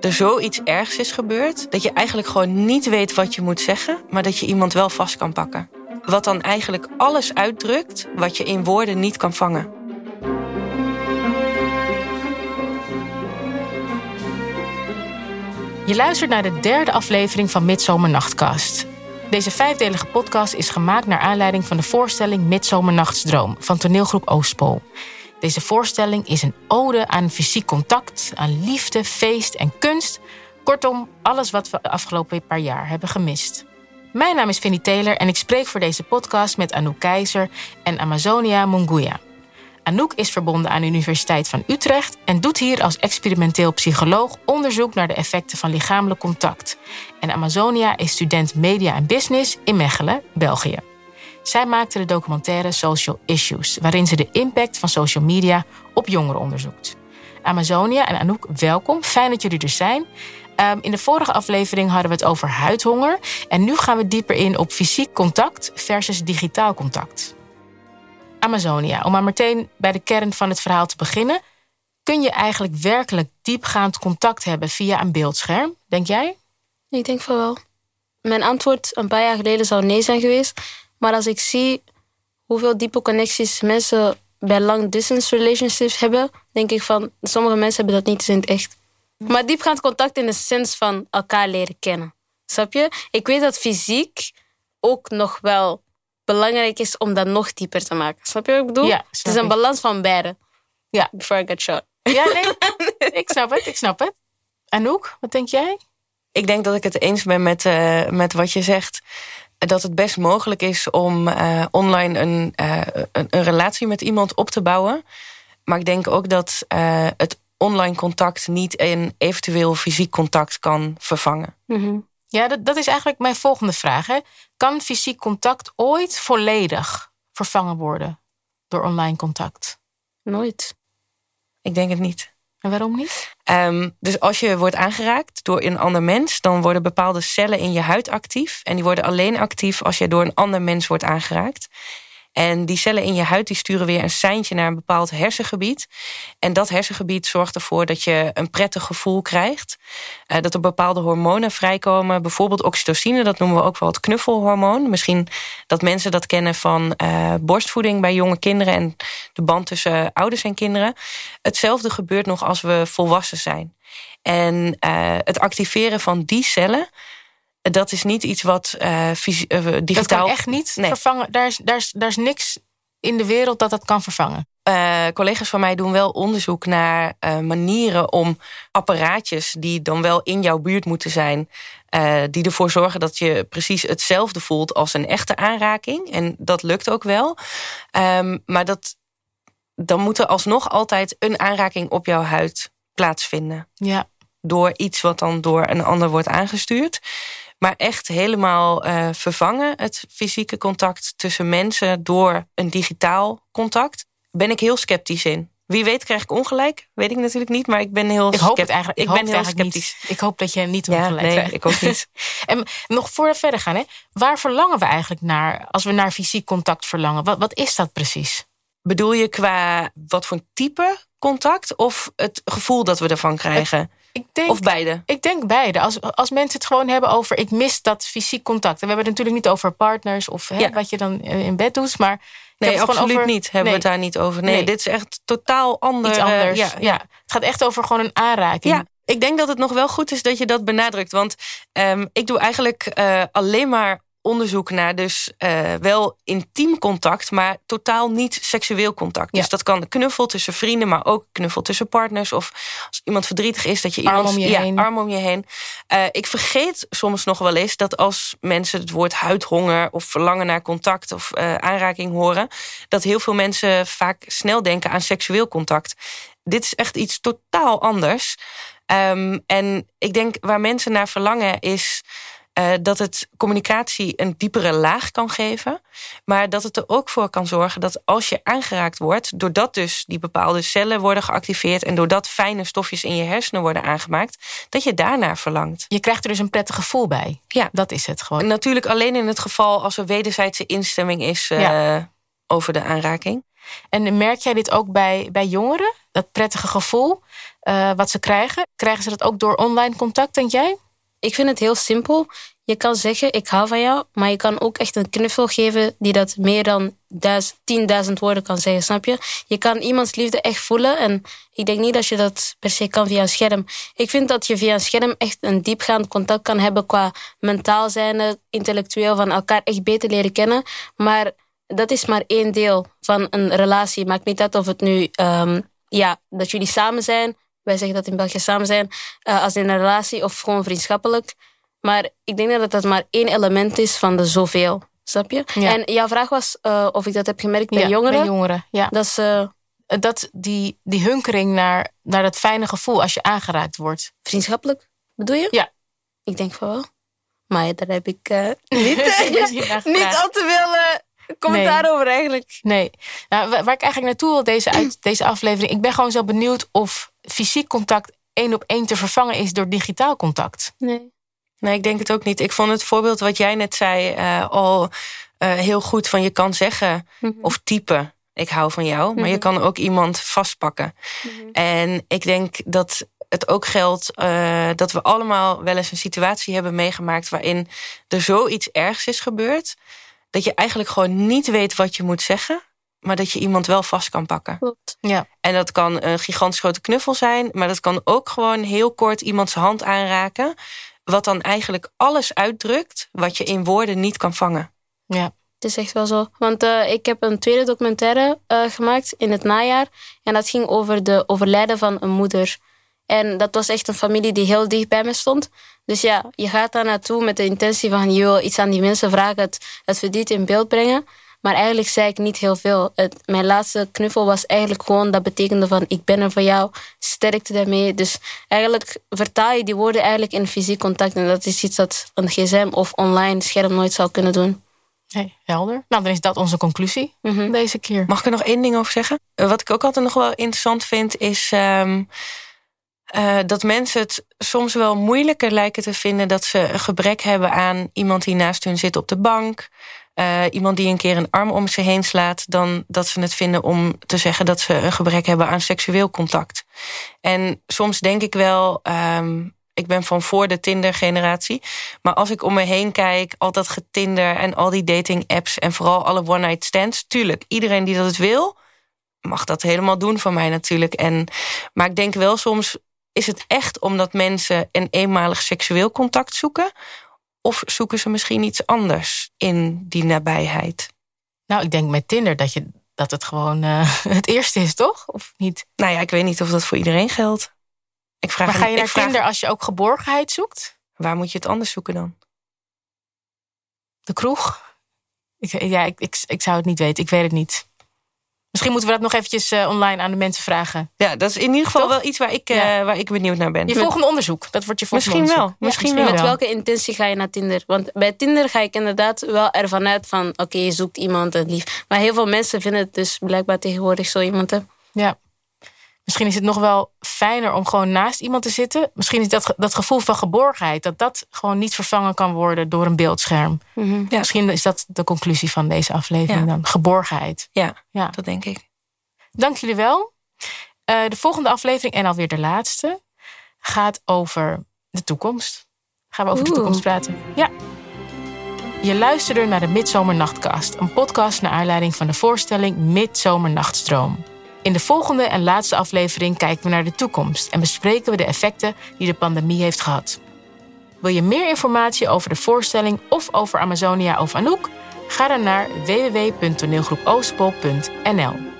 er zoiets ergs is gebeurd... dat je eigenlijk gewoon niet weet wat je moet zeggen... maar dat je iemand wel vast kan pakken. Wat dan eigenlijk alles uitdrukt wat je in woorden niet kan vangen. Je luistert naar de derde aflevering van Midzomernachtcast. Deze vijfdelige podcast is gemaakt naar aanleiding van de voorstelling Midzomernachtsdroom van toneelgroep Oostpol. Deze voorstelling is een ode aan fysiek contact, aan liefde, feest en kunst. Kortom, alles wat we de afgelopen paar jaar hebben gemist. Mijn naam is Vinnie Taylor en ik spreek voor deze podcast met Anouk Keizer en Amazonia Munguia. Anouk is verbonden aan de Universiteit van Utrecht en doet hier als experimenteel psycholoog onderzoek naar de effecten van lichamelijk contact. En Amazonia is student media en business in Mechelen, België. Zij maakte de documentaire Social Issues, waarin ze de impact van social media op jongeren onderzoekt. Amazonia en Anouk, welkom. Fijn dat jullie er zijn. Ehm, in de vorige aflevering hadden we het over huidhonger. En nu gaan we dieper in op fysiek contact versus digitaal contact. Amazonia, om maar meteen bij de kern van het verhaal te beginnen. Kun je eigenlijk werkelijk diepgaand contact hebben via een beeldscherm, denk jij? Ik denk van wel. Mijn antwoord een paar jaar geleden zou nee zijn geweest. Maar als ik zie hoeveel diepe connecties mensen bij long distance relationships hebben, denk ik van sommige mensen hebben dat niet in het echt. Maar diepgaand contact in de sens van elkaar leren kennen. Snap je? Ik weet dat fysiek ook nog wel belangrijk is om dat nog dieper te maken. Snap je wat ik bedoel? Ja, het is een balans van beide. Ja. Before I get shot. Ja, nee, ik snap het, ik snap het. Anouk, wat denk jij? Ik denk dat ik het eens ben met, uh, met wat je zegt. Dat het best mogelijk is om uh, online een, uh, een, een, relatie met iemand op te bouwen. Maar ik denk ook dat het online contact niet een eventueel fysiek contact kan vervangen. Mm -hmm. Ja, dat, dat is eigenlijk mijn volgende vraag. Hè. Kan fysiek contact ooit volledig vervangen worden door online contact? Nooit. Ik denk het niet. En waarom niet? Um, dus als je wordt aangeraakt door een ander mens, dan worden bepaalde cellen in je huid actief. En die worden alleen actief als je door een ander mens wordt aangeraakt. En die cellen in je huid die sturen weer een seintje naar een bepaald hersengebied. En dat hersengebied zorgt ervoor dat je een prettig gevoel krijgt. Uh, dat er bepaalde hormonen vrijkomen. Bijvoorbeeld oxytocine, dat noemen we ook wel het knuffelhormoon. Misschien dat mensen dat kennen van uh, borstvoeding bij jonge kinderen... en de band tussen ouders en kinderen. Hetzelfde gebeurt nog als we volwassen zijn. En uh, het activeren van die cellen dat is niet iets wat uh, digitaal... Dat kan echt niet nee. vervangen. Daar is, daar, is, daar is niks in de wereld dat dat kan vervangen. Uh, collega's van mij doen wel onderzoek naar uh, manieren om apparaatjes die dan wel in jouw buurt moeten zijn, uh, die ervoor zorgen dat je precies hetzelfde voelt als een echte aanraking. En dat lukt ook wel. Um, maar dat, dan moet er alsnog altijd een aanraking op jouw huid plaatsvinden. Ja. Door iets wat dan door een ander wordt aangestuurd. Maar echt helemaal uh, vervangen, het fysieke contact tussen mensen door een digitaal contact, ben ik heel sceptisch in. Wie weet krijg ik ongelijk, weet ik natuurlijk niet, maar ik ben heel ik hoop het eigenlijk. Ik, ik ben heel sceptisch. Niet. Ik hoop dat je niet ongelijk ja, nee, krijgt. ik ook niet. en nog voor we verder gaan, hè, waar verlangen we eigenlijk naar als we naar fysiek contact verlangen? Wat, wat is dat precies? Bedoel je qua wat voor type contact of het gevoel dat we ervan krijgen? Ik denk, of beide? Ik denk beide. Als, als mensen het gewoon hebben over ik mis dat fysiek contact. En we hebben het natuurlijk niet over partners of hè, ja. wat je dan in bed doet. Maar nee, absoluut over, niet. Hebben nee. we het daar niet over. Nee, nee, dit is echt totaal anders. Iets anders. Ja, ja. Het gaat echt over gewoon een aanraking. Ja. Ik denk dat het nog wel goed is dat je dat benadrukt. Want um, ik doe eigenlijk uh, alleen maar onderzoek naar dus uh, wel intiem contact, maar totaal niet seksueel contact. Ja. Dus dat kan knuffel tussen vrienden, maar ook knuffel tussen partners. Of als iemand verdrietig is, dat je arm iemand om je ja, heen. arm om je heen. Uh, ik vergeet soms nog wel eens dat als mensen het woord huidhonger of verlangen naar contact of uh, aanraking horen, dat heel veel mensen vaak snel denken aan seksueel contact. Dit is echt iets totaal anders. Um, en ik denk waar mensen naar verlangen is. Uh, dat het communicatie een diepere laag kan geven. Maar dat het er ook voor kan zorgen dat als je aangeraakt wordt... doordat dus die bepaalde cellen worden geactiveerd... en doordat fijne stofjes in je hersenen worden aangemaakt... dat je daarnaar verlangt. Je krijgt er dus een prettig gevoel bij. Ja. Dat is het gewoon. Natuurlijk alleen in het geval als er wederzijdse instemming is... Uh, Ja. over de aanraking. En merk jij dit ook bij, bij jongeren? dat prettige gevoel uh, wat ze krijgen. Krijgen ze dat ook door online contact, denk jij? Ik vind het heel simpel. Je kan zeggen, ik hou van jou, maar je kan ook echt een knuffel geven die dat meer dan 10.000 woorden kan zeggen, snap je? Je kan iemands liefde echt voelen en ik denk niet dat je dat per se kan via een scherm. Ik vind dat je via een scherm echt een diepgaand contact kan hebben qua mentaal zijn, intellectueel, van elkaar echt beter leren kennen. Maar dat is maar één deel van een relatie. Maakt niet uit of het nu, um, ja, dat jullie samen zijn. Wij zeggen dat in België samen zijn, uh, als in een relatie of gewoon vriendschappelijk. Maar ik denk dat dat maar één element is van de zoveel. Snap je? En jouw vraag was uh, of ik dat heb gemerkt bij ja, jongeren. Bij jongeren, ja. Dat. Uh, dat die, die hunkering naar, naar dat fijne gevoel als je aangeraakt wordt. Vriendschappelijk, bedoel je? Ja. Ik denk van wel. Maar daar heb ik uh, niet, niet al te veel commentaar nee. over eigenlijk. Nee. Nou, waar ik eigenlijk naartoe wil deze, uit, deze aflevering... ik ben gewoon zo benieuwd of fysiek contact één op één te vervangen is door digitaal contact. Nee. Nee, ik denk het ook niet. Ik vond het voorbeeld wat jij net zei uh, al uh, heel goed. Van je kan zeggen mm -hmm. of typen, ik hou van jou. Maar mm -hmm. je kan ook iemand vastpakken. Mm -hmm. En ik denk dat het ook geldt uh, dat we allemaal wel eens een situatie hebben meegemaakt... waarin er zoiets ergs is gebeurd... dat je eigenlijk gewoon niet weet wat je moet zeggen... maar dat je iemand wel vast kan pakken. Klopt. Ja. En dat kan een gigantisch grote knuffel zijn... maar dat kan ook gewoon heel kort iemands hand aanraken wat dan eigenlijk alles uitdrukt wat je in woorden niet kan vangen. Ja. Het is echt wel zo. Want uh, ik heb een tweede documentaire uh, gemaakt in het najaar. En dat ging over de overlijden van een moeder. En dat was echt een familie die heel dicht bij me stond. Dus ja, je gaat daar naartoe met de intentie van... je wil iets aan die mensen vragen, het, het verdriet in beeld brengen. Maar eigenlijk zei ik niet heel veel. Het, mijn laatste knuffel was eigenlijk gewoon... dat betekende van ik ben er voor jou, sterkte daarmee. Dus eigenlijk vertaal je die woorden eigenlijk in fysiek contact. En dat is iets dat een gsm of online scherm nooit zou kunnen doen. Hey, helder. Nou, dan is dat onze conclusie mm -hmm. deze keer. Mag ik er nog één ding over zeggen? Wat ik ook altijd nog wel interessant vind is... Um, uh, dat mensen het soms wel moeilijker lijken te vinden... dat ze een gebrek hebben aan iemand die naast hun zit op de bank... Uh, iemand die een keer een arm om ze heen slaat... dan dat ze het vinden om te zeggen dat ze een gebrek hebben aan seksueel contact. En soms denk ik wel... Um, ik ben van voor de Tinder-generatie. Maar als ik om me heen kijk, al dat getinder en al die dating-apps... en vooral alle one-night stands, tuurlijk, iedereen die dat wil... mag dat helemaal doen van mij natuurlijk. En, maar ik denk wel soms, is het echt omdat mensen... een eenmalig seksueel contact zoeken... Of zoeken ze misschien iets anders in die nabijheid? Nou, ik denk met Tinder dat, je, dat het gewoon uh, het eerste is, toch? Of niet? Nou ja, ik weet niet of dat voor iedereen geldt. Ik vraag maar ga je naar vraag, Tinder als je ook geborgenheid zoekt? Waar moet je het anders zoeken dan? De kroeg? Ik, ja, ik, ik, ik zou het niet weten. Ik weet het niet. Misschien moeten we dat nog eventjes uh, online aan de mensen vragen. Ja, dat is in ieder geval Toch? wel iets waar ik, uh, ja. waar ik benieuwd naar ben. Je volgende onderzoek. Dat wordt je volgende misschien onderzoek. Wel, misschien, ja, wel. Met welke intentie ga je naar Tinder? Want bij Tinder ga ik inderdaad wel ervan uit van... oké, okay, je zoekt iemand en lief. Maar heel veel mensen vinden het dus blijkbaar tegenwoordig zo iemand. Hè? Ja. Misschien is het nog wel fijner om gewoon naast iemand te zitten. Misschien is dat, dat gevoel van geborgenheid... dat dat gewoon niet vervangen kan worden door een beeldscherm. Mm -hmm. ja. Misschien is dat de conclusie van deze aflevering dan. Geborgenheid. Ja, ja, dat denk ik. Dank jullie wel. Uh, de volgende aflevering, en alweer de laatste, gaat over de toekomst. Gaan we over Oeh. de toekomst praten. Ja. Je luisterde naar de Midzomernachtcast, een podcast naar aanleiding van de voorstelling Midzomernachtstroom. In de volgende en laatste aflevering kijken we naar de toekomst en bespreken we de effecten die de pandemie heeft gehad. Wil je meer informatie over de voorstelling of over Amazonia of Anouk? Ga dan naar www.toneelgroepoostpol.nl.